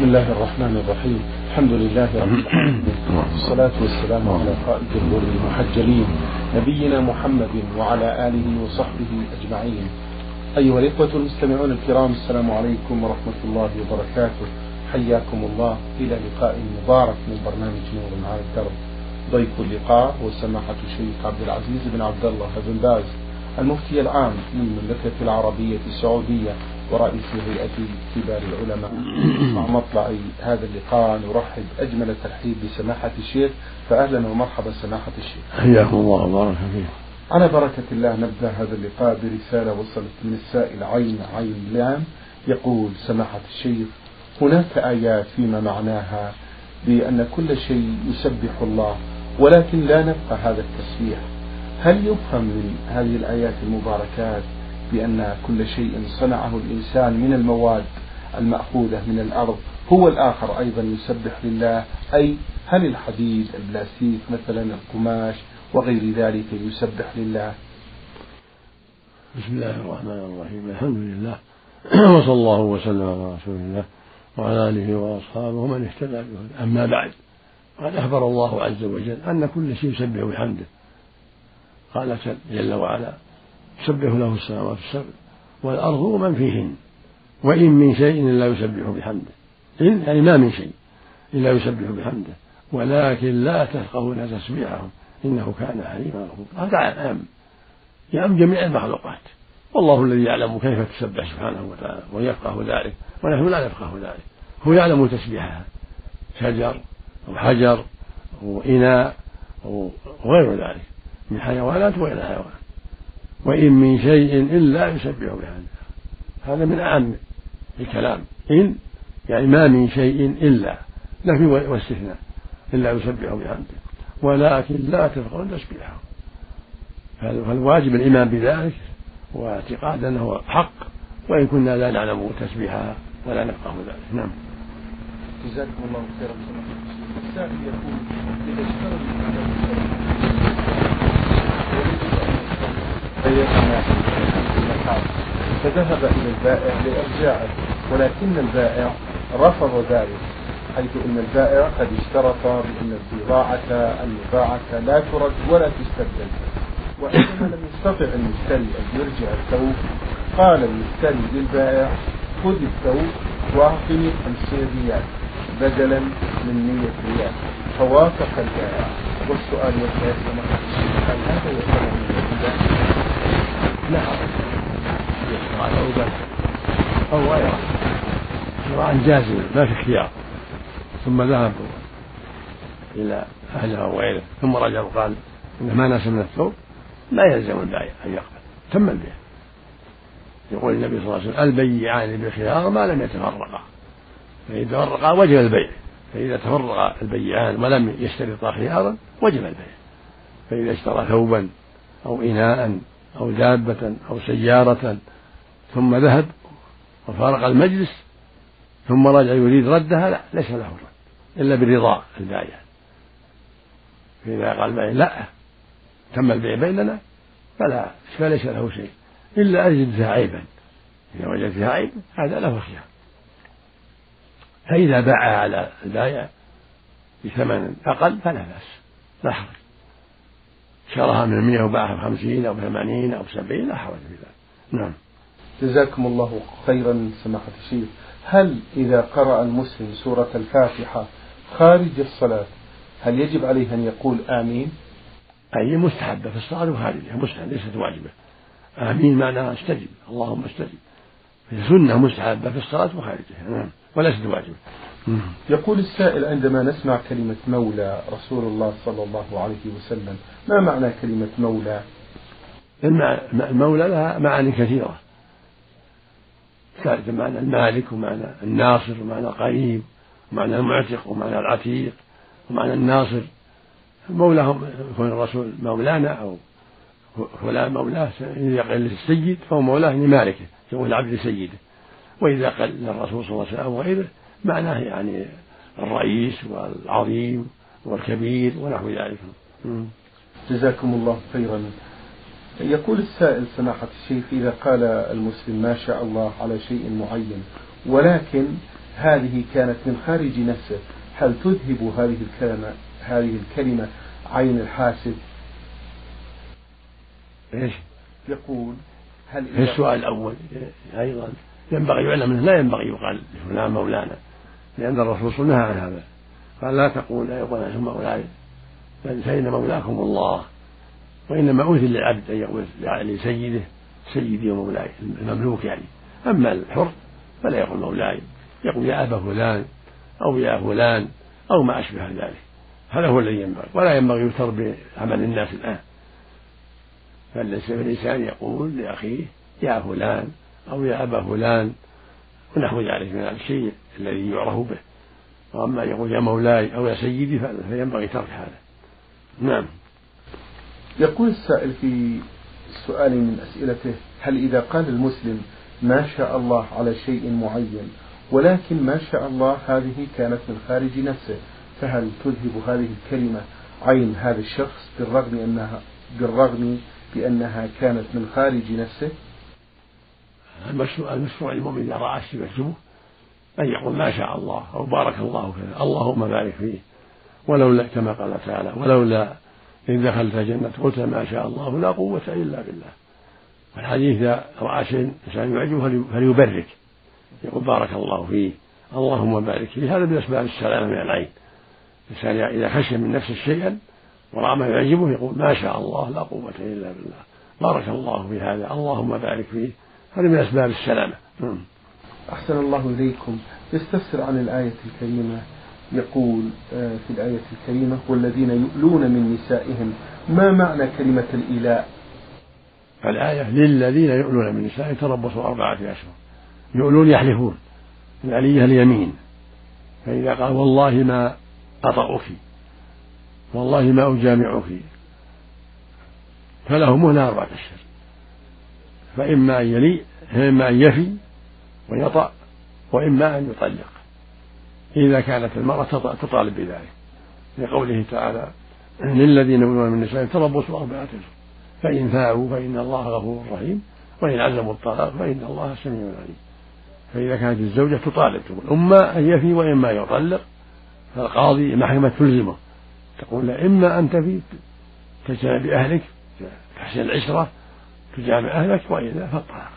بسم الله الرحمن الرحيم. الحمد لله رب العالمين. والصلاة والسلام على قائد الغر المحجلين نبينا محمد وعلى آله وصحبه أجمعين. أيها الإخوة المستمعون الكرام السلام عليكم ورحمة الله وبركاته. حياكم الله. إلى لقاء مبارك من برنامج نور على الدرب. ضيف اللقاء هو سماحة الشيخ عبد العزيز بن عبد الله بن باز. المفتي العام للمملكة العربية السعودية ورئيس هيئة كبار العلماء. مع مطلع هذا اللقاء نرحب أجمل الترحيب بسماحة الشيخ. فأهلا ومرحبا سماحة الشيخ. حياكم الله وبارك فيك. على بركة الله نبدأ هذا اللقاء برسالة وصلت من السائل عين عين لام. يقول سماحة الشيخ هناك آيات فيما معناها بأن كل شيء يسبح الله ولكن لا نبقى هذا التسبيح. هل يفهم من هذه الآيات المباركات بأن كل شيء صنعه الإنسان من المواد المأخوذة من الأرض هو الآخر أيضا يسبح لله؟ أي هل الحديد البلاستيك مثلا القماش وغير ذلك يسبح لله؟ بسم الله الرحمن الرحيم. الحمد لله. وصلى الله وسلم على رسول الله وعلى آله وأصحابه ومن اهتدى به. أما بعد قد أخبر الله عز وجل أن كل شيء يسبح بحمده. قال جل وعلا تسبح له السماوات السبع والأرض ومن فيهن وإن من شيء إلا يسبح بحمده. إن يعني ما من شيء إلا يسبح بحمده. ولكن لا تفقهون تسبيحهم إنه كان حليما غفورا. هذا عام يعم جميع المخلوقات. والله الذي يعلم كيف تسبح سبحانه وتعالى ويفقه ذلك ونحن لا نفقه ذلك. هو يعلم تسبيحها. شجر أو حجر أو إناء أو غير ذلك. من حيوانات وغير حيوانات. وإن من شيء إلا يسبح بحمده. هذا من أعم الكلام. إن يعني ما من شيء إلا. نفي واستثناء. إلا يسبح بحمده. ولكن لا تفقهون تسبيحه. فالواجب الإيمان بذلك واعتقاد أنه حق. وإن كنا لا نعلم تسبيحها ولا نفقه ذلك. نعم. جزاكم الله خيرا. السائل يقول إذا اشترى فذهب إلى البائع لإرجاعه ولكن البائع رفض ذلك حيث أن البائع قد اشترط بأن البضاعة المباعة لا ترد ولا تستبدل وعندما لم يستطع المشتري أن يرجع الثوب قال المشتري للبائع خذ الثوب واعطني خمسين ريال بدلا من مية ريال فوافق البائع. والسؤال يا سماحة الشيخ هل هذا يعتبر من الربا؟ لا حرج أو بل أو غيره شراء جازم ما في خيار. ثم ذهب إلى أهله وغيره ثم رجع وقال إنه ما ناس من الثوب لا يلزم البائع أن يقبل. تم البيع. يقول النبي صلى الله عليه وسلم البيعان بخيار ما لم يتفرقا. فإذا تفرقا وجب البيع. فإذا تفرق البيعان ولم يشترطا خيارا وجب البيع. فإذا اشترى ثوبا أو إناء أو دابة أو سيارة ثم ذهب وفارق المجلس ثم رجع يريد ردها لا ليس له الرد إلا برضا البائع فإذا قال البائع لا تم البيع بيننا فلا فليس له شيء إلا أن عيبا إذا وجد فيها عيب هذا له خيار. فإذا باع على البائع بثمن أقل فلا بأس لا حرج. شراها من المئة وباعها بخمسين أو بثمانين أو بسبعين لا حرج في ذلك. نعم. جزاكم الله خيرا سماحة الشيخ. هل إذا قرأ المسلم سورة الفاتحة خارج الصلاة هل يجب عليه أن يقول آمين؟ أي مستحبة في الصلاة وخارجها مستحبة ليست واجبة. آمين معناها استجب اللهم استجب. هي سنة مستحبة في الصلاة وخارجها نعم وليست واجبة. يقول السائل عندما نسمع كلمة مولى رسول الله صلى الله عليه وسلم ما معنى كلمة مولى؟ المولى لها معاني كثيرة. ثالث معنى المالك ومعنى الناصر ومعنى القريب ومعنى المعتق ومعنى العتيق ومعنى الناصر. مولاهم يكون الرسول مولانا أو فلان مولاه إذا قال للسيد فهو مولاه لمالكه يقول العبد لسيده وإذا قال للرسول صلى الله عليه وسلم وغيره معناه يعني الرئيس والعظيم والكبير ونحو ذلك. جزاكم الله خيرا. يقول السائل سماحة الشيخ إذا قال المسلم ما شاء الله على شيء معين ولكن هذه كانت من خارج نفسه هل تذهب هذه الكلمة هذه الكلمة عين الحاسد؟ إيش؟ يقول هل في السؤال الأول أيضا ينبغي يعلم أنه لا ينبغي يقال لفلان مولانا لأن الرسول نهى عن هذا قال لا تقول لا يقول عنهم مولاي بل فإن مولاكم الله وإنما أوثي للعبد أن يقول لسيده سيدي ومولاي المملوك يعني. أما الحر فلا يقول مولاي يقول يا أبا فلان أو يا فلان أو ما أشبه ذلك. هذا هو الذي ينبغي ولا ينبغي يثر بعمل الناس الآن. فالإنسان يقول لأخيه يا فلان أو يا أبا فلان ونحو ذلك من الشيء الذي يعرف به. وأما يقول يا مولاي أو يا سيدي فينبغي ترك هذا. نعم. يقول السائل في سؤال من أسئلته هل إذا قال المسلم ما شاء الله على شيء معين ولكن ما شاء الله هذه كانت من خارج نفسه فهل تذهب هذه الكلمة عين هذا الشخص بالرغم أنها بالرغم بأنها كانت من خارج نفسه؟ المشروع المشروع المؤمن إذا رأى الشيء يعجبه أن يقول ما شاء الله أو بارك الله كذا اللهم بارك فيه ولولا كما قال تعالى ولولا إن دخلت الجنة قلت ما شاء الله لا قوة إلا بالله. والحديث إذا رأى شيء إنسان يعجبه فليبرك. يقول بارك الله فيه اللهم بارك فيه هذا من أسباب السلامة من العين. الإنسان إذا خشي من نفسه شيئا ورأى ما يعجبه يقول ما شاء الله لا قوة إلا بالله. بارك الله في هذا. اللهم بارك فيه هذا من أسباب السلامة. أحسن الله إليكم. يستفسر عن الآية الكريمة. يقول آه، في الآية الكريمة والذين يؤلون من نسائهم. ما معنى كلمة الإيلاء الآية للذين يؤلون من نسائهم تربصوا أربعة أشهر يؤلون يحلفون العلية اليمين. فإذا قال والله ما أطأك والله ما أجامعك فله مهلة أربعة أشهر فإما أن يلي إما أن يفي ويطأ وإما أن يطلق. إذا كانت المرأة تطالب بذلك. لقوله تعالى للذين يؤمنون من النساء تربصوا أربعة أشهر فإن فاءوا فإن الله غفور رحيم. وإن عزموا الطلاق فإن الله سميع عليم. فإذا كانت الزوجة تطالب تقول إما أن يفي وإما يطلق فالقاضي محكمة تلزمه. تقول له إما أن تفي تجتمع بأهلك تحسن العشرة تجامع أهلك وإلا فالطلاق.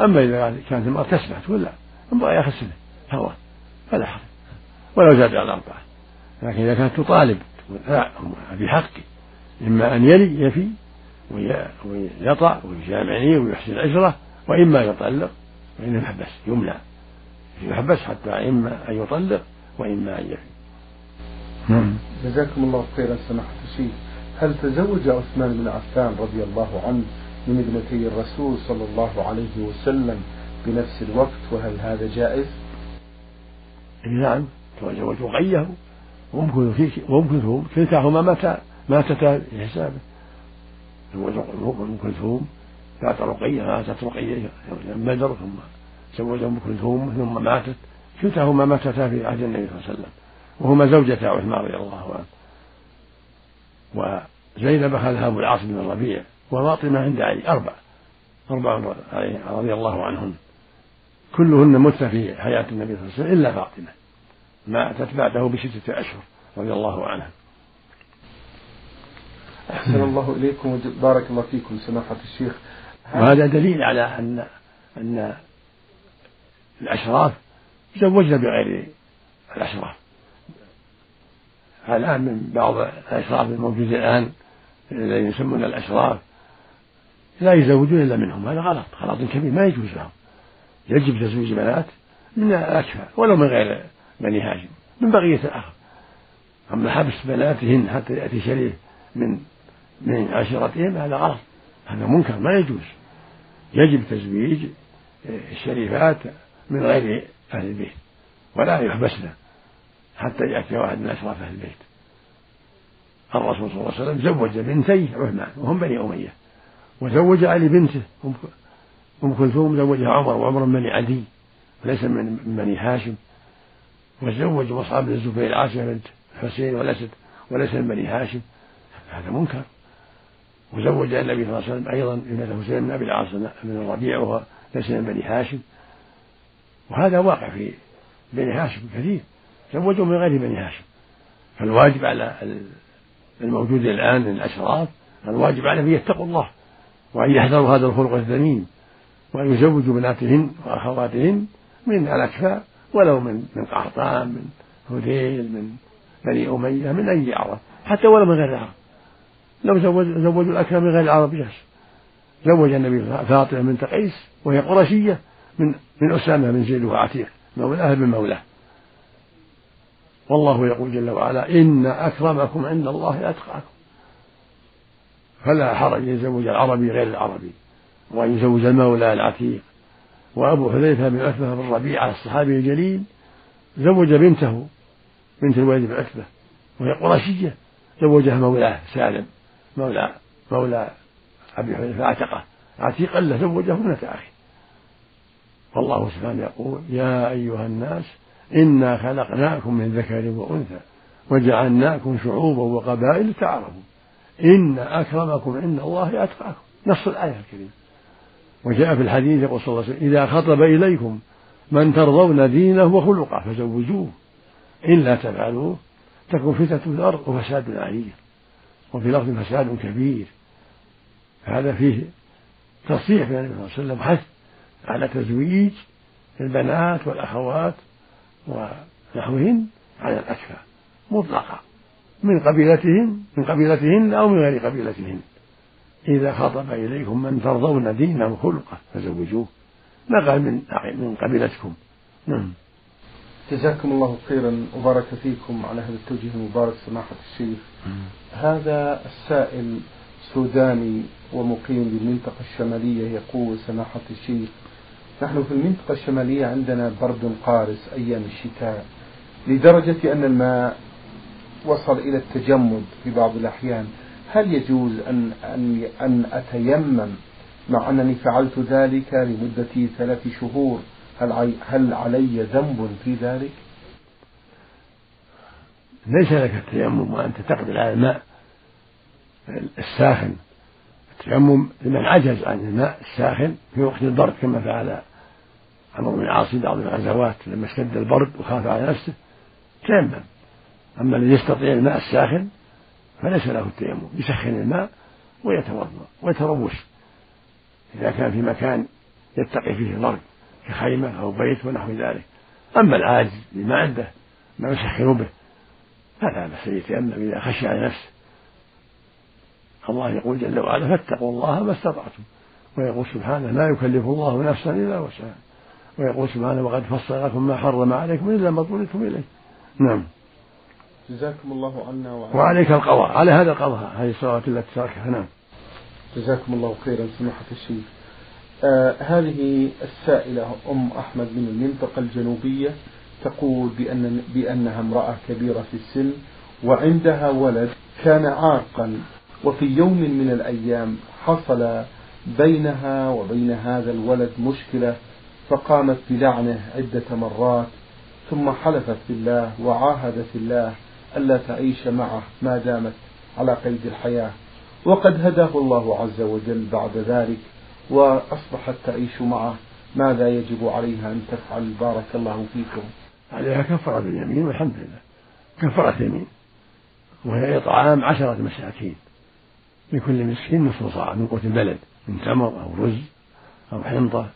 أما إذا كانت المرأة تسمح تقول لا المرأة يا خسنة هوى فلا حرج. ولو زاد على أربعة. لكن إذا كانت تطالب تقول لا في حقي إما أن يلي يفي ويطع ويجامعني ويحسن العشرة وإما يطلق وإن يحبس يمنع. يحبس حتى إما أن يطلق وإما أن يفي. نعم. جزاكم الله خيرا سماحة الشيخ. هل تزوج عثمان بن عفان رضي الله عنه من ابنتي الرسول صلى الله عليه وسلم بنفس الوقت؟ وهل هذا جائز؟ نعم. رقية وأم كلثوم كلتاهما متى ماتتا في حسابه أم كلثوم بعد رقية ماتت رقية يوم بدر ثم تزوج أم كلثوم ثم ماتت. كلتاهما ماتتا في عهد النبي صلى الله عليه وسلم. وهما زوجتا عثمان رضي الله عنه. وزينب أخذها أبو العاص بن الربيع. وفاطمة عند علي أربع أربع رضي الله عنهن. كلهن مت في حياة النبي صلى الله عليه وسلم إلا فاطمة ماتت بعده بستة أشهر رضي الله عنها. أحسن الله إليكم وبارك الله فيكم سماحة الشيخ. وهذا دليل على أن أن الأشراف زوجنا بغير الأشراف. الآن من بعض الأشراف الموجودين الآن الذين يسمون الأشراف لا يزوجون إلا منهم هذا غلط غلط كبير ما يجوز لهم. يجب تزويج بنات من الأكفى ولو من غير بني هاشم من بقية الأخ أما حبس بناتهن حتى يأتي شريف من من عشيرتهم هذا غلط. هذا منكر ما يجوز. يجب تزويج الشريفات من غير أهل البيت. ولا يحبسن حتى يأتي واحد من أشراف أهل البيت. الرسول صلى الله عليه وسلم زوج بنتي عثمان وهم بني أمية. وزوج علي بنته أم كلثوم زوجها عمر وعمر من بني عدي وليس من بني هاشم. وزوج مصعب بن الزبير عاصمة بنت حسين وليست وليس من بني هاشم. هذا منكر. وزوج النبي صلى الله عليه وسلم أيضا ابنة حسين بن أبي العاص بن الربيع وهو ليس من بني هاشم. وهذا واقع في بني هاشم كثير. زوجوا من غير بني هاشم. فالواجب على الموجود الآن من الأشراف الواجب عليهم أن يتقوا الله وأن يحذروا هذا الخلق الذميم وأن يزوجوا بناتهن وأخواتهن من الأكفاء. ولو من من قحطان من هذيل من بني أمية من أي عرب حتى ولو من غير العرب. لو زوجوا الأكفاء من غير العرب يس زوج النبي فاطمة بنت قيس وهي قرشية من من أسامة بن زيد وعتيق مولاه بن مولاه. والله يقول جل وعلا إن أكرمكم عند الله أتقاكم. فلا حرج يزوج العربي غير العربي وأن يزوج المولى العتيق. وأبو حذيفة بن عتبة بن ربيعة الصحابي الجليل زوج بنته بنت الوليد بن عتبة وهي قرشية زوجها مولاة سالم مولى مولى أبي حذيفة عتقة عتيقا له زوجه ابنة أخي. والله سبحانه يقول يا أيها الناس إنا خلقناكم من ذكر وأنثى وجعلناكم شعوبا وقبائل تعارفوا إن أكرمكم عند الله أتقاكم. نص الآية الكريمة. وجاء في الحديث يقول صلى الله عليه وسلم إذا خطب إليكم من ترضون دينه وخلقه فزوجوه إلا تفعلوه تكون فتنة في الأرض وفساد عريض وفي الأرض فساد كبير. هذا فيه تصريح من النبي صلى الله عليه وسلم حث على تزويج البنات والأخوات ونحوهن على الأكفى مطلقا من قبيلتهن من قبيلتهن أو من غير قبيلتهن. إذا خطب إليكم من ترضون دينه وخلقه فزوجوه. ما قال من من قبيلتكم. نعم. جزاكم الله خيرا وبارك فيكم على هذا التوجيه المبارك سماحة الشيخ. هذا السائل سوداني ومقيم بالمنطقة الشمالية يقول سماحة الشيخ نحن في المنطقة الشمالية عندنا برد قارس أيام الشتاء لدرجة أن الماء وصل إلى التجمد في بعض الأحيان. هل يجوز أن أن أن أتيمم مع أنني فعلت ذلك لمدة ثلاث شهور؟ هل هل علي ذنب في ذلك؟ ليس لك التيمم وأنت تقدر على الماء. الساخن التيمم لمن عجز عن الماء الساخن في وقت البرد كما فعل عمرو بن العاص في بعض الغزوات لما اشتد البرد وخاف على نفسه تيمم. أما الذي يستطيع الماء الساخن فليس له التيمم يسخن الماء ويتوضأ ويتروش. إذا كان في مكان يتقي فيه البرد كخيمة أو بيت ونحو ذلك. أما العاجز ما عنده ما يسخن به فلا بأس يتيمم إذا خشي على نفسه. الله يقول جل وعلا فاتقوا الله ما استطعتم. ويقول سبحانه لا يكلف الله نفسا إلا وسعها. ويقول سبحانه وقد فصل لكم ما حرم عليكم إلا ما اضطررتم إليه. نعم. جزاكم الله عنا وعليك, وعليك القضاء. على هذا القضاء. هذه الصلوات التي تركها. نعم. جزاكم الله خيرا سماحة الشيخ. آه هذه السائلة أم أحمد من المنطقة الجنوبية تقول بأن بأنها امرأة كبيرة في السن وعندها ولد كان عاقا وفي يوم من الأيام حصل بينها وبين هذا الولد مشكلة فقامت بلعنه عدة مرات ثم حلفت بالله وعاهدت الله ألا تعيش معه ما دامت على قيد الحياة. وقد هداه الله عز وجل بعد ذلك وأصبحت تعيش معه. ماذا يجب عليها أن تفعل؟ بارك الله فيكم. عليها كفارة اليمين والحمد لله. كفارة يمين وهي إطعام عشرة مساكين. لكل مسكين نصف صاع من قوت البلد من تمر أو رز أو حنطة.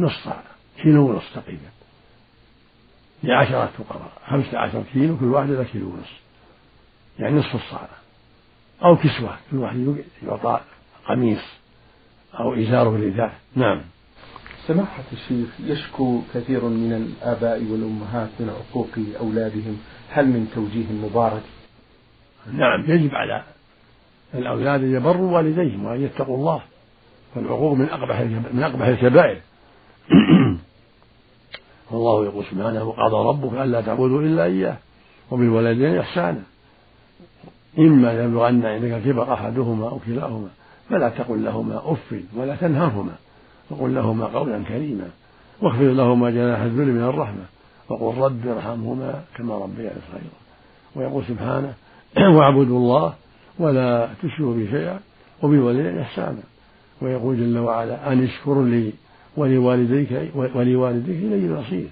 نص صاع. كيلو ونص تقريبا؟ لعشرة فقراء خمسة عشر كيلو كل واحد له كيلو ونص. يعني نصف الصاع أو كسوة كل واحد يعطى قميص أو إزاره رداء نعم. سماحة الشيخ يشكو كثير من الآباء والأمهات من عقوق أولادهم. هل من توجيه مبارك؟ نعم يجب على الأولاد أن يبروا والديهم وأن يتقوا الله. فالعقوق من أقبح من أقبح الكبائر. والله يقول سبحانه وقضى ربك ألا تعبدوا إلا إياه وبالوالدين إحسانا. إما يبلغن عندك الكبر أحدهما أو كلاهما فلا تقل لهما أف ولا تنهرهما وقل لهما قولا كريما واخفض لهما جناح الذل من الرحمة وقل رب ارحمهما كما ربياني صغيرا. ويقول سبحانه واعبدوا الله ولا تشركوا به شيئا وبالوالدين إحسانا. ويقول جل وعلا أن اشكر لي ولوالديك ولوالديك إلي المصير.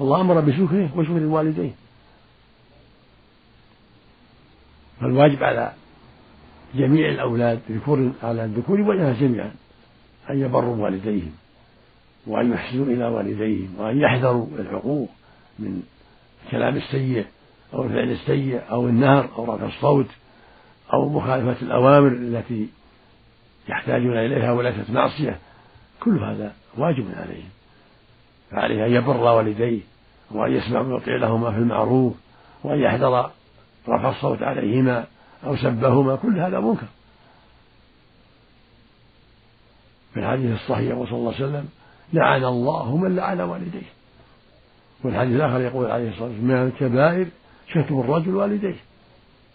الله أمر بشكره وشكر الوالدين. فالواجب على جميع الأولاد ذكور على الذكور والإناث جميعا أن يبروا والديهم وأن يحسنوا إلى والديهم وأن يحذروا العقوق من الكلام السيء أو الفعل السيء أو النهر أو رفع الصوت أو مخالفة الأوامر التي يحتاجون إليها وليست معصية. كل هذا واجب عليهم فعليه أن يبر والديه وأن يسمع ويطيع لهما في المعروف وأن يحذر رفع الصوت عليهما أو سبهما كل هذا منكر. في الحديث الصحيح صلى الله عليه وسلم لعن الله من لعن والديه. والحديث الآخر يقول عليه الصلاة والسلام من الكبائر شتم الرجل والديه.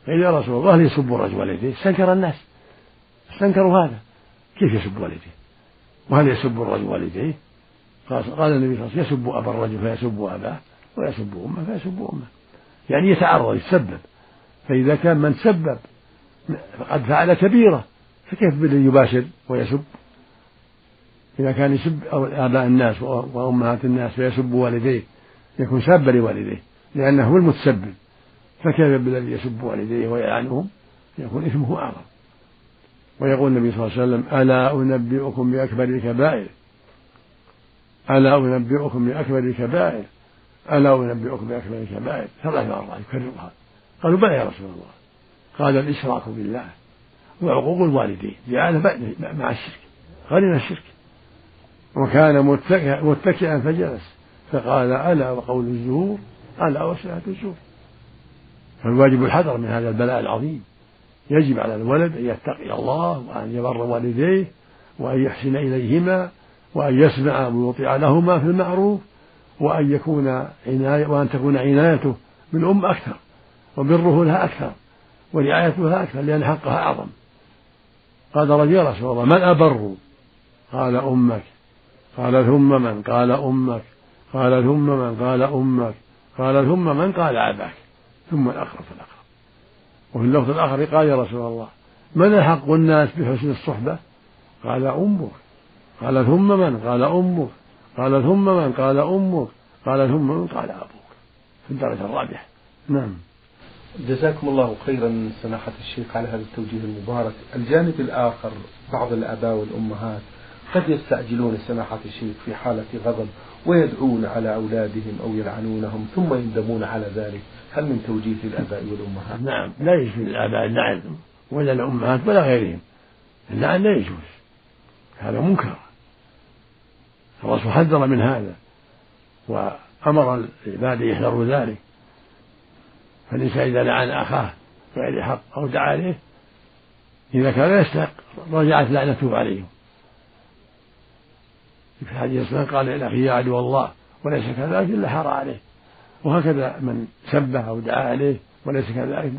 قيل يا رسول الله يسب الرجل والديه. استنكر الناس. استنكروا هذا. كيف يسب والديه؟ وهل يسب الرجل والديه؟ قال, النبي صلى الله عليه وسلم يسب أبا الرجل فيسب أباه ويسب أمه فيسب أمه. يعني يتعرض يتسبب. فإذا كان من سبب فقد فعل كبيرة فكيف بالذي يباشر ويسب؟ إذا كان يسب آباء الناس وأمهات الناس فيسب والديه يكون سابا لوالديه لأنه هو المتسبب. فكيف بالذي يسب والديه ويلعنهم؟ يكون إثمه أعظم. ويقول النبي صلى الله عليه وسلم ألا أنبئكم بأكبر الكبائر؟ ألا أنبئكم بأكبر الكبائر؟ ألا أنبئكم بأكبر الكبائر؟ ثلاث مرات يكررها قالوا بلى يا رسول الله. قال الإشراك بالله وعقوق الوالدين. جعل مع الشرك قرن الشرك. وكان متكئا فجلس. فقال ألا وقول الزهور ألا وشهادة الزهور. فالواجب الحذر من هذا البلاء العظيم. يجب على الولد أن يتقي الله وأن يبر والديه وأن يحسن إليهما وأن يسمع ويطيع لهما في المعروف وأن يكون عناية وأن تكون عنايته بالأم أكثر وبره لها أكثر ورعايته لها أكثر لأن حقها أعظم. قال رجل يا رسول الله من أبر؟ قال أمك. قال ثم من؟ قال أمك. قال ثم من؟ قال أمك. قال ثم من؟ قال أباك. ثم الأقرب فالأقرب وفي اللفظ الآخر قال يا رسول الله من أحق الناس بحسن الصحبة؟ قال أمك. قال ثم من؟ قال أمك. قال ثم من؟ قال أمك. قال ثم من؟ قال أبوك. في الدرجة الرابعة. نعم. جزاكم الله خيرا سماحة الشيخ على هذا التوجيه المبارك. الجانب الآخر بعض الآباء والأمهات قد يستعجلون سماحة الشيخ في حالة غضب ويدعون على أولادهم أو يلعنونهم ثم يندمون على ذلك. هل من توجيه للآباء والأمهات؟ نعم لا يجوز للآباء اللعن ولا الأمهات ولا غيرهم. اللعن لا يجوز. هذا منكر. الرسول حذر من هذا وأمر العباد يحذروا ذلك. فالإنسان إذا لعن أخاه بغير حق أو دعا عليه إذا كان يستحق رجعت لعنته عليهم. في الحديث قال لأخيه يا عدو الله وليس كذلك إلا حار عليه. وهكذا من سبه أو دعا عليه وليس كذلك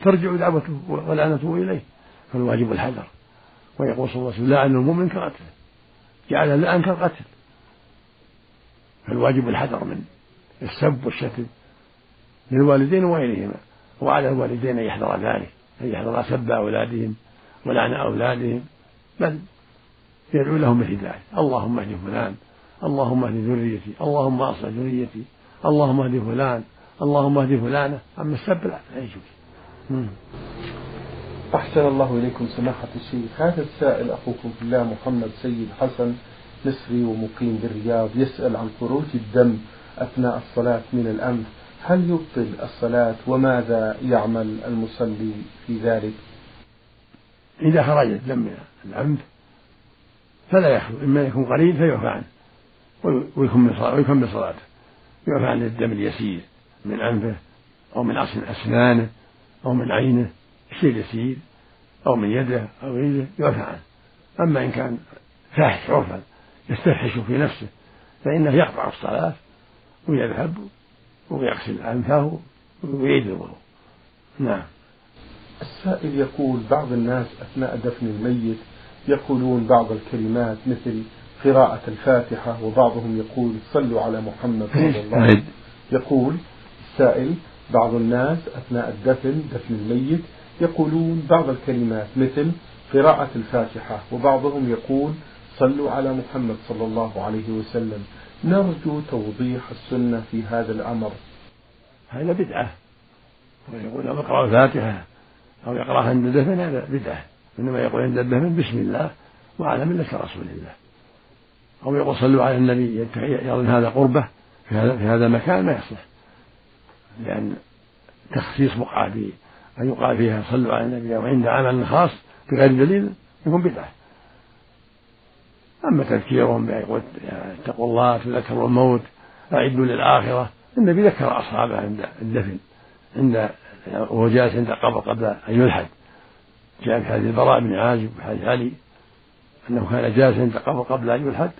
ترجع دعوته ولعنته إليه فالواجب الحذر. ويقول صلى الله عليه وسلم لعن المؤمن كقتله جعل اللعن كالقتل. فالواجب الحذر من السب والشتم للوالدين وغيرهما وعلى الوالدين أن يحذر ذلك أن يحذر سب أولادهم ولعن أولادهم. بل يدعو لهم مثل ذلك اللهم اهد فلان اللهم اهد ذريتي اللهم أصلح ذريتي اللهم اهد فلان اللهم اهد فلانة أما السب لا لا يجوز. أحسن الله إليكم سماحة الشيخ. هذا السائل أخوكم في الله محمد سيد حسن مصري ومقيم بالرياض يسأل عن خروج الدم أثناء الصلاة من الأنف هل يبطل الصلاة وماذا يعمل المصلي في ذلك؟ إذا خرج الدم من الأنف فلا يخلو إما يكون قليل فيعفى عنه ويكمل صلاته. يعفى عن الدم اليسير من أنفه أو من أصل أسنانه أو من عينه شيء يسير أو من يده أو غيره يعفى عنه. أما إن كان فاحش عرفا يستفحش في نفسه فإنه يقطع الصلاة ويذهب ويغسل أنفه ويعيد الوضوء نعم. السائل يقول بعض الناس أثناء دفن الميت يقولون بعض الكلمات مثل قراءة الفاتحة وبعضهم يقول صلوا على محمد صلى الله عليه وسلم. يقول السائل بعض الناس أثناء الدفن دفن الميت يقولون بعض الكلمات مثل قراءة الفاتحة وبعضهم يقول صلوا على محمد صلى الله عليه وسلم. نرجو توضيح السنة في هذا الأمر. هذا بدعة. ويقول لو اقرأ الفاتحة أو يقرأها عند الدفن هذا بدعة. إنما يقول عند الدفن بسم الله وعلى ملة رسول الله. أو يقول صلوا على النبي يظن هذا قربة في هذا في هذا المكان ما يصلح. لأن تخصيص بقعة أن يقال فيها صلوا على النبي أو عند عمل خاص بغير دليل يكون بدعة. أما تذكيرهم بيقول اتقوا الله تذكروا الموت أعدوا للآخرة النبي ذكر أصحابه عند الدفن عند وهو جالس عند القبر قبل أن يلحد. جاء في حديث البراء بن عازب وحديث علي أنه كان جالسا عند القبر قبل أن يلحد.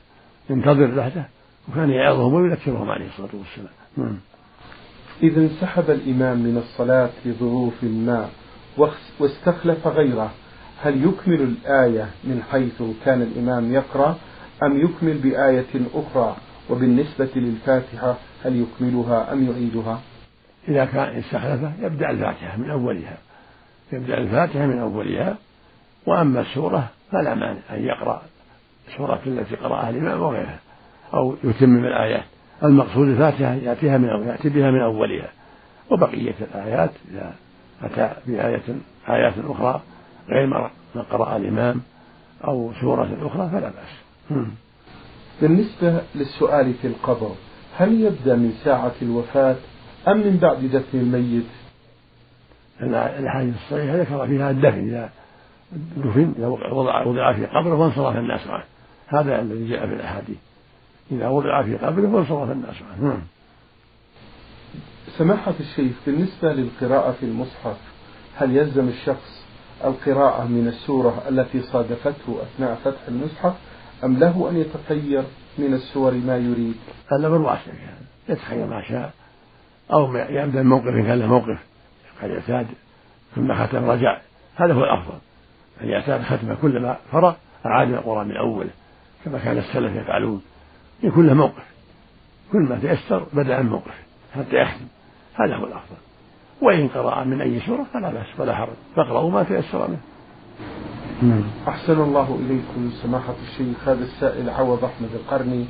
ينتظر لحده وكان يعظهم ويذكرهم عليه الصلاة والسلام. نعم. إذا انسحب الإمام من الصلاة لظروف ما واستخلف غيره هل يكمل الآية من حيث كان الإمام يقرأ أم يكمل بآية أخرى؟ وبالنسبة للفاتحة هل يكملها أم يعيدها؟ إذا كان استخلف يبدأ الفاتحة من أولها. يبدأ الفاتحة من أولها وأما السورة فلا مانع أن يقرأ. السورة التي قرأها الإمام وغيرها أو يتمم الآيات. المقصود الفاتحة يأتيها من يأتي بها من أولها وبقية الآيات إذا أتى بآية آيات أخرى غير ما قرأ الإمام أو سورة أخرى فلا بأس. بالنسبة للسؤال في القبر هل يبدأ من ساعة الوفاة أم من بعد دفن الميت؟ الأحاديث الصحيحة ذكر فيها الدفن إذا دفن إذا وضع وضع في قبره وانصرف الناس معه هذا الذي جاء في الأحاديث. إذا وضع في قبره وانصرف الناس معه نعم. سماحة الشيخ بالنسبة للقراءة في المصحف هل يلزم الشخص القراءة من السورة التي صادفته أثناء فتح المصحف أم له أن يتخير من السور ما يريد؟ هذا من واسع يتخير ما شاء أو يبدأ الموقف إن كان له موقف قد يعتاد ثم ختم رجع هذا هو الأفضل. أن يعتاد ختمه كلما فرغ أعاد القرآن من أوله. كما كان السلف يفعلون. يكون له موقف. كل ما تيسر بدأ من موقفه حتى يختم هذا هو الأفضل. وإن قرأ من أي سورة فلا بأس ولا حرج. فاقرأوا ما تيسر منه. نعم. أحسن الله إليكم سماحة الشيخ. هذا السائل عوض أحمد القرني.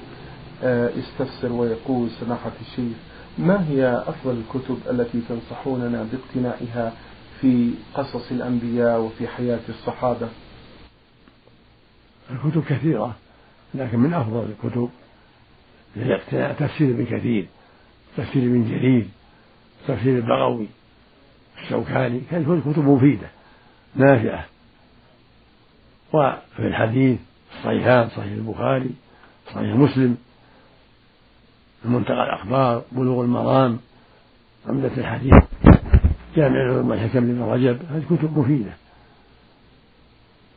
آه، يستفسر ويقول سماحة الشيخ ما هي أفضل الكتب التي تنصحوننا باقتنائها في قصص الأنبياء وفي حياة الصحابة؟ الكتب كثيرة. لكن من أفضل الكتب هي اقتناء تفسير ابن كثير تفسير ابن جرير تفسير البغوي الشوكاني كانت كتب مفيدة نافعة. وفي الحديث الصحيحان صحيح البخاري صحيح مسلم منتقى الأخبار بلوغ المرام عمدة الحديث جامع العلوم والحكم لابن رجب هذه كتب مفيدة.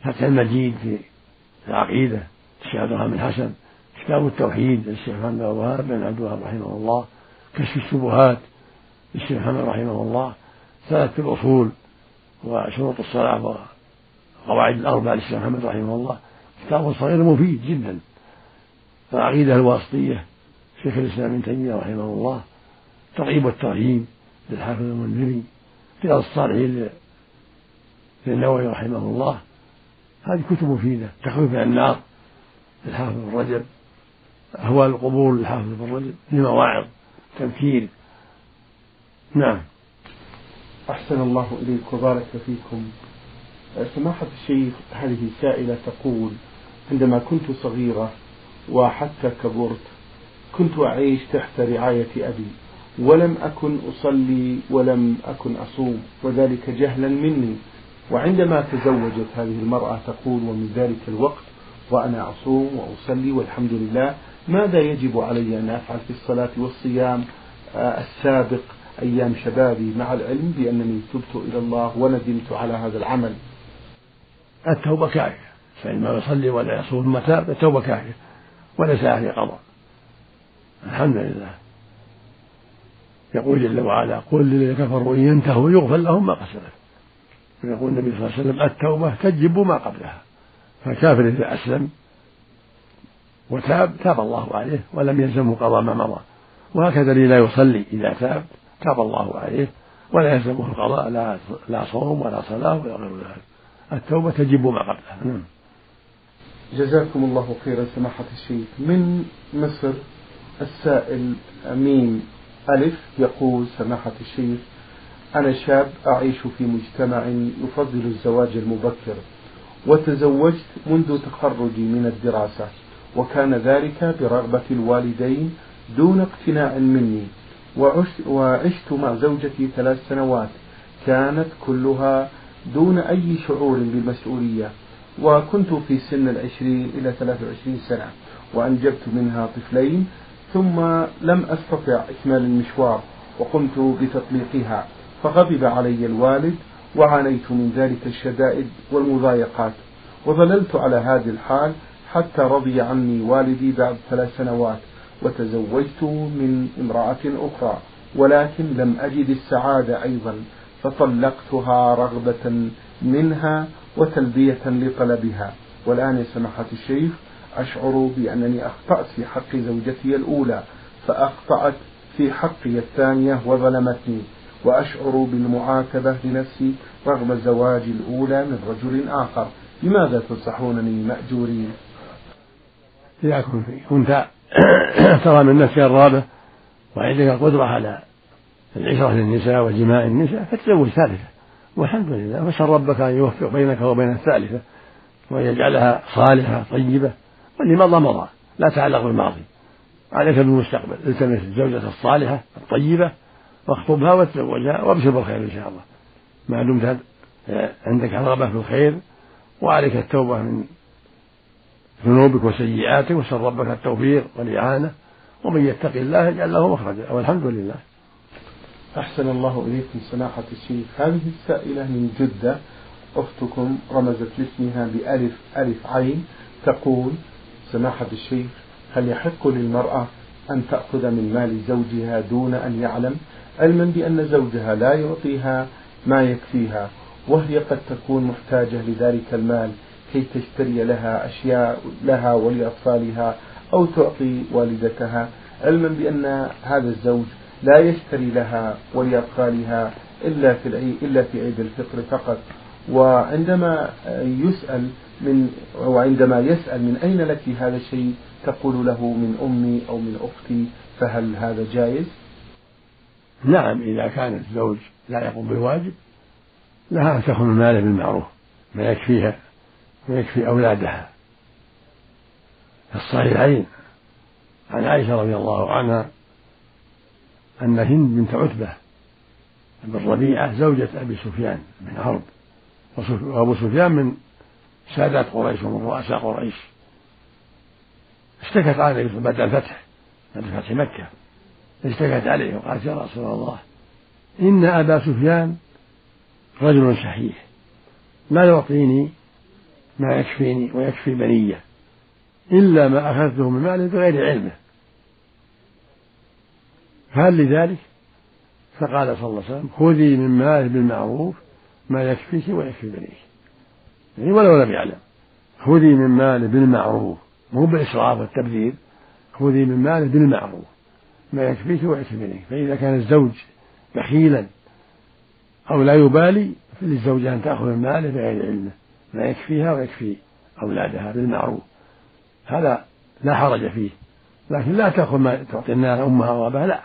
فتح المجيد في العقيدة. الشيخ عبد الحسن كتاب التوحيد للشيخ محمد بن الوهاب بن عبد الوهاب رحمه الله كشف الشبهات للشيخ محمد رحمه الله ثلاثة الأصول وشروط الصلاة وقواعد الأربع للشيخ محمد رحمه الله. كتاب صغير مفيد جدا. العقيدة الواسطية شيخ الإسلام ابن تيمية رحمه الله ترغيب والترهيب للحافظ المنذري رياض الصالحين للنووي رحمه الله. هذه كتب مفيدة تخويف عن النار. للحافظ بن رجب أهوال القبور للحافظ بن رجب لمواعظ تذكير نعم. أحسن الله إليك وبارك فيكم. سماحة الشيخ هذه سائلة تقول عندما كنت صغيرة وحتى كبرت كنت أعيش تحت رعاية أبي ولم أكن أصلي ولم أكن أصوم وذلك جهلا مني. وعندما تزوجت هذه المرأة تقول ومن ذلك الوقت وأنا أصوم وأصلي والحمد لله. ماذا يجب علي أن أفعل في الصلاة والصيام؟ آه، السابق أيام شبابي مع العلم بأنني تبت إلى الله وندمت على هذا العمل. التوبة كافية فإن ما يصلي ولا يصوم ثم تاب التوبة كافية وليس عليه قضاء. الحمد لله. يقول جل وعلا قل للذين كفروا إن ينتهوا يغفر لهم ما قد سلف النبي صلى الله عليه وسلم التوبة تجب ما قبلها. فالكافر إذا أسلم وتاب تاب الله عليه ولم يلزمه قضاء ما مضى. وهكذا الذي لا يصلي إذا تاب تاب الله عليه ولا يلزمه القضاء لا لا صوم ولا صلاة ولا غير ذلك. التوبة تجب ما قبلها. نعم. جزاكم الله خيرا سماحة الشيخ. من مصر السائل ميم ألف يقول سماحة الشيخ أنا شاب أعيش في مجتمع يفضل الزواج المبكر. وتزوجت منذ تخرجي من الدراسة وكان ذلك برغبة الوالدين دون اقتناع مني. وعشت, مع زوجتي ثلاث سنوات كانت كلها دون أي شعور بالمسؤولية. وكنت في سن العشرين إلى ثلاث وعشرين سنة وأنجبت منها طفلين ثم لم أستطع إكمال المشوار وقمت بتطليقها فغضب علي الوالد وعانيت من ذلك الشدائد والمضايقات وظللت على هذه الحال حتى رضي عني والدي بعد ثلاث سنوات وتزوجت من امرأة أخرى ولكن لم أجد السعادة أيضا فطلقتها رغبة منها وتلبية لطلبها. والآن يا سماحة الشيخ أشعر بأنني أخطأت في حق زوجتي الأولى فأخطأت في حقي الثانية وظلمتني. وأشعر بالمعاتبة لنفسي رغم الزواج الأولى من رجل آخر. لماذا تنصحونني مأجورين؟ إذا كنت ترى من نفسك الرابة وعندك القدرة على العشرة للنساء وجماع النساء فتزوج ثالثة. والحمد لله. وأسأل ربك أن يوفق بينك وبين الثالثة وأن يجعلها صالحة طيبة. واللي مضى مضى. لا تعلق بالماضي. عليك بالمستقبل. التمس الزوجة الصالحة الطيبة. واخطبها وتزوجها وابشر بالخير إن شاء الله. ما دمت عندك رغبة في الخير وعليك التوبة من ذنوبك وسيئاتك واسأل ربك التوفيق والإعانة. ومن يتق الله يجعل له مخرجا. والحمد لله. أحسن الله إليكم سماحة الشيخ. هذه السائلة من جدة. أختكم رمزت لاسمها بألف ألف عين. تقول سماحة الشيخ هل يحق للمرأة أن تأخذ من مال زوجها دون أن يعلم علما بأن زوجها لا يعطيها ما يكفيها وهي قد تكون محتاجة لذلك المال كي تشتري لها أشياء لها ولأطفالها أو تعطي والدتها علما بأن هذا الزوج لا يشتري لها ولأطفالها إلا في إلا في عيد الفطر فقط وعندما يسأل من وعندما يسأل من أين لك هذا الشيء تقول له من أمي أو من أختي فهل هذا جائز؟ نعم إذا كان الزوج لا يقوم بالواجب لها أن تأخذ المال بالمعروف ما يكفيها ويكفي أولادها. في الصحيحين عن عائشة رضي الله عنها أن هند بنت عتبة بن ربيعة زوجة أبي سفيان بن حرب وأبو سفيان من سادات قريش ومن رؤساء قريش. اشتكت عليه بعد الفتح بعد فتح مكة. اشتكت عليه وقالت يا رسول الله إن أبا سفيان رجل شحيح لا يعطيني ما يكفيني ويكفي بنية إلا ما أخذته من ماله بغير علمه. هل لذلك؟ فقال صلى الله عليه وسلم خذي من ماله بالمعروف ما يكفيك ويكفي بنيك يعني ولو لم يعلم خذي من ماله بالمعروف مو بالإسراف والتبذير خذي من ماله بالمعروف. ما يكفيك ويكفي بنيك فإذا كان الزوج بخيلا أو لا يبالي فللزوجة أن تأخذ من ماله بغير علمه ما يكفيها ويكفي أولادها بالمعروف. هذا لا حرج فيه. لكن لا تأخذ ما تعطي الناس أمها وأباها لا.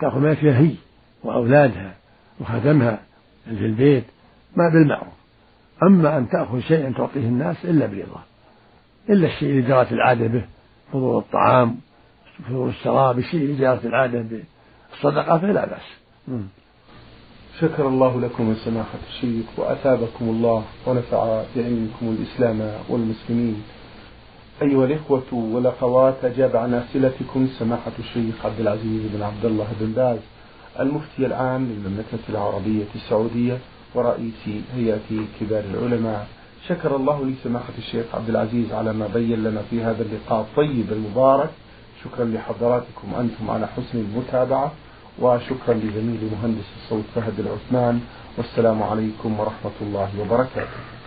تأخذ ما يكفيها هي وأولادها وخدمها في البيت ما بالمعروف. أما أن تأخذ شيئا تعطيه الناس إلا برضا إلا الشيء اللي جرت العادة به فضول الطعام الشراب الشيء اللي جرت العادة بالصدقة فلا بأس. شكر الله لكم سماحة الشيخ وأثابكم الله ونفع بعلمكم الإسلام والمسلمين. أيها الإخوة والأخوات أجاب عن أسئلتكم سماحة الشيخ عبد العزيز بن عبد الله بن باز المفتي العام للمملكة العربية السعودية ورئيس هيئة كبار العلماء. شكر الله لسماحة الشيخ عبد العزيز على ما بين لنا في هذا اللقاء الطيب المبارك. شكرا لحضراتكم أنتم على حسن المتابعة وشكرا لزميلي مهندس الصوت فهد العثمان والسلام عليكم ورحمة الله وبركاته.